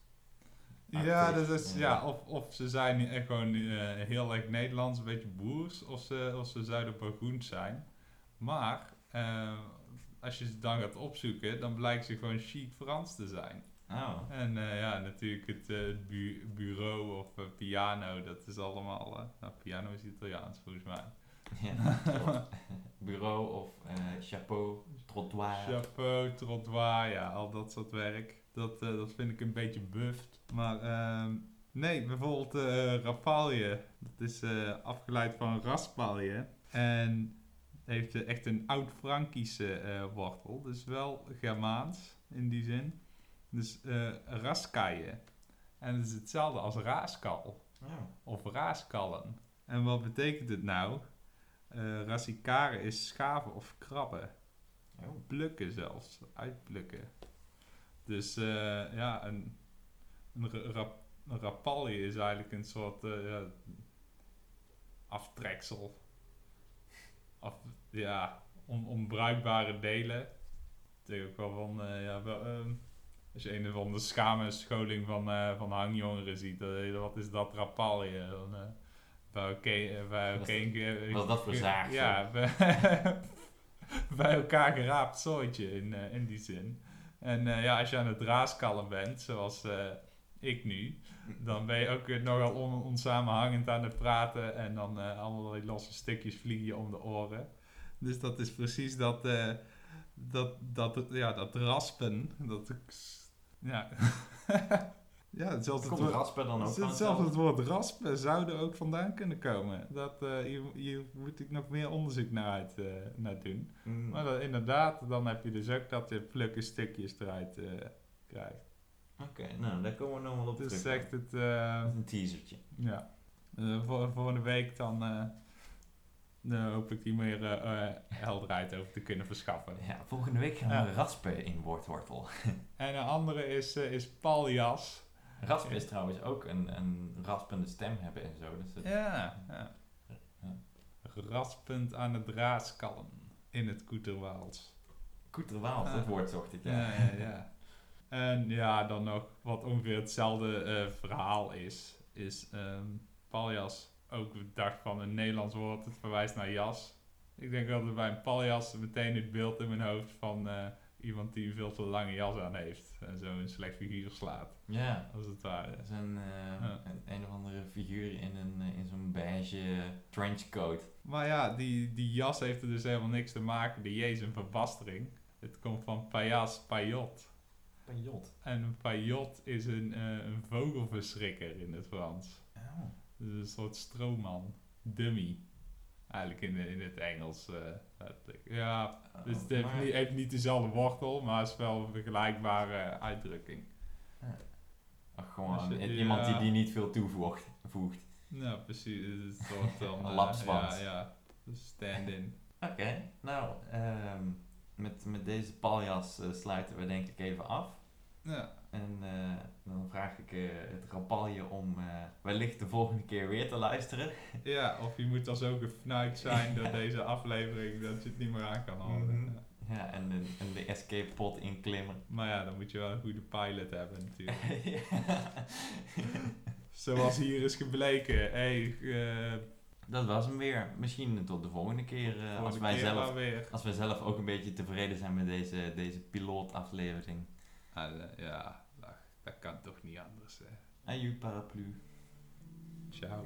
Speaker 2: Ja, dat is,
Speaker 1: ja.
Speaker 2: of, of ze zijn echt gewoon eh, heel erg Nederlands, een beetje boers, of ze, of ze zouden Burgoens zijn. Maar eh, als je ze dan gaat opzoeken, dan blijkt ze gewoon chic Frans te zijn.
Speaker 1: Oh.
Speaker 2: En eh, ja, natuurlijk het bu- bureau of piano, dat is allemaal... nou, piano is Italiaans volgens mij.
Speaker 1: Ja. Bureau of chapeau, trottoir.
Speaker 2: Chapeau, trottoir, ja, al dat soort werk. Dat, eh, dat vind ik een beetje bufft. Maar ehm, nee, bijvoorbeeld eh rapalje. Dat is eh, afgeleid van raspalje. En heeft echt een oud-Frankische wortel. Dus wel Germaans in die zin. Dus raskaje. En het is hetzelfde als raaskal.
Speaker 1: Oh.
Speaker 2: Of raaskallen. En wat betekent het nou? Eh rasicare is schaven of krabben
Speaker 1: Oh.
Speaker 2: plukken zelfs, uitplukken. Dus eh, ja, een, een, ra- rap, een rapalje is eigenlijk een soort eh, ja, aftreksel. Af, ja, on, onbruikbare delen. Ik denk ook wel van, eh, ja, wel, ehm, als je een of andere schamenscholing van, eh van hangjongeren ziet, wat is dat rapalje? Dan, bij elkaar, eh, bij
Speaker 1: Wat dat voor
Speaker 2: Ja, bij, bij elkaar geraapt zooitje in, in die zin. En eh, ja, als je aan het raaskallen bent, zoals eh, ik nu, dan ben je ook nogal on, onsamenhangend aan het praten en dan eh allerlei losse stukjes vliegen je om de oren. Dus dat is precies dat, dat, dat, ja, dat raspen. Dat, ja, ja zelfs het woord-
Speaker 1: raspen dan ook hetzelfde?
Speaker 2: het woord raspen zou er ook vandaan kunnen komen. Dat, eh, hier, hier moet ik nog meer onderzoek naar, uit, eh, naar doen.
Speaker 1: Mm.
Speaker 2: Maar dat, inderdaad, dan heb je dus ook dat je plukken stukjes eruit eh, krijgt.
Speaker 1: Oké, nou, daar komen we nog wel op
Speaker 2: Dus
Speaker 1: terug.
Speaker 2: zegt het,
Speaker 1: Dat is een teasertje.
Speaker 2: ja. Voor, volgende week dan, hoop ik hier meer helderheid over te kunnen verschaffen.
Speaker 1: Ja, volgende week gaan we raspen in woordwortel.
Speaker 2: En een andere is, is paljas.
Speaker 1: Raspen is trouwens ook een, een raspende stem hebben en zo. Dus
Speaker 2: Ja, ja.
Speaker 1: Ja.
Speaker 2: Raspend aan het raaskallen in het Koeterwaals.
Speaker 1: Koeterwaals,
Speaker 2: Ah.
Speaker 1: dat woord zocht ik. Ja.
Speaker 2: Ja, ja, ja. En ja, dan nog wat ongeveer hetzelfde eh, verhaal is, is ehm paljas ook dacht van een Nederlands woord, het verwijst naar jas. Ik denk altijd bij een paljas meteen het beeld in mijn hoofd van eh, iemand die een veel te lange jas aan heeft en zo een slecht figuur slaat,
Speaker 1: Ja,
Speaker 2: als het ware.
Speaker 1: dat is een, eh,
Speaker 2: Ja.
Speaker 1: een, een of andere figuur in, een, eh, in zo'n beige trenchcoat.
Speaker 2: Maar ja, die, die jas heeft er dus helemaal niks te maken. De J is een verbastering. Het komt van paillas, payot.
Speaker 1: Pajot.
Speaker 2: En een payot is een, eh, een vogelverschrikker in het Frans.
Speaker 1: Oh.
Speaker 2: Dus een soort stroomman. Dummy. Eigenlijk in, in het Engels. letterlijk. ja, dus het heeft, niet, heeft niet dezelfde wortel, maar het is wel een vergelijkbare uitdrukking.
Speaker 1: Ach, gewoon iemand die, die niet veel toevoegt. Voegt.
Speaker 2: Nou, precies. Het is soort.
Speaker 1: Een
Speaker 2: eh. Ja, ja. Stand-in.
Speaker 1: Oké, nou, ehm, met, met deze paljas eh, sluiten we denk ik even af.
Speaker 2: Ja.
Speaker 1: En eh, dan vraag ik eh, het rapalje om eh, wellicht de volgende keer weer te luisteren.
Speaker 2: ja, of je moet dan zo gefnuikt zijn door deze aflevering dat je het niet meer aan kan houden.
Speaker 1: Mhm.
Speaker 2: Ja.
Speaker 1: Ja, en de, en de escape pod inklimmen.
Speaker 2: Maar ja, dan moet je wel een goede pilot hebben natuurlijk. Zoals hier is gebleken. Hey,
Speaker 1: Dat was hem weer. Misschien tot de volgende keer. als, wij
Speaker 2: keer
Speaker 1: zelf,
Speaker 2: weer.
Speaker 1: als wij zelf ook een beetje tevreden zijn met deze, deze pilootaflevering.
Speaker 2: Ah, ja, dat, kan toch niet anders. Hè.
Speaker 1: Aju paraplu.
Speaker 2: Ciao.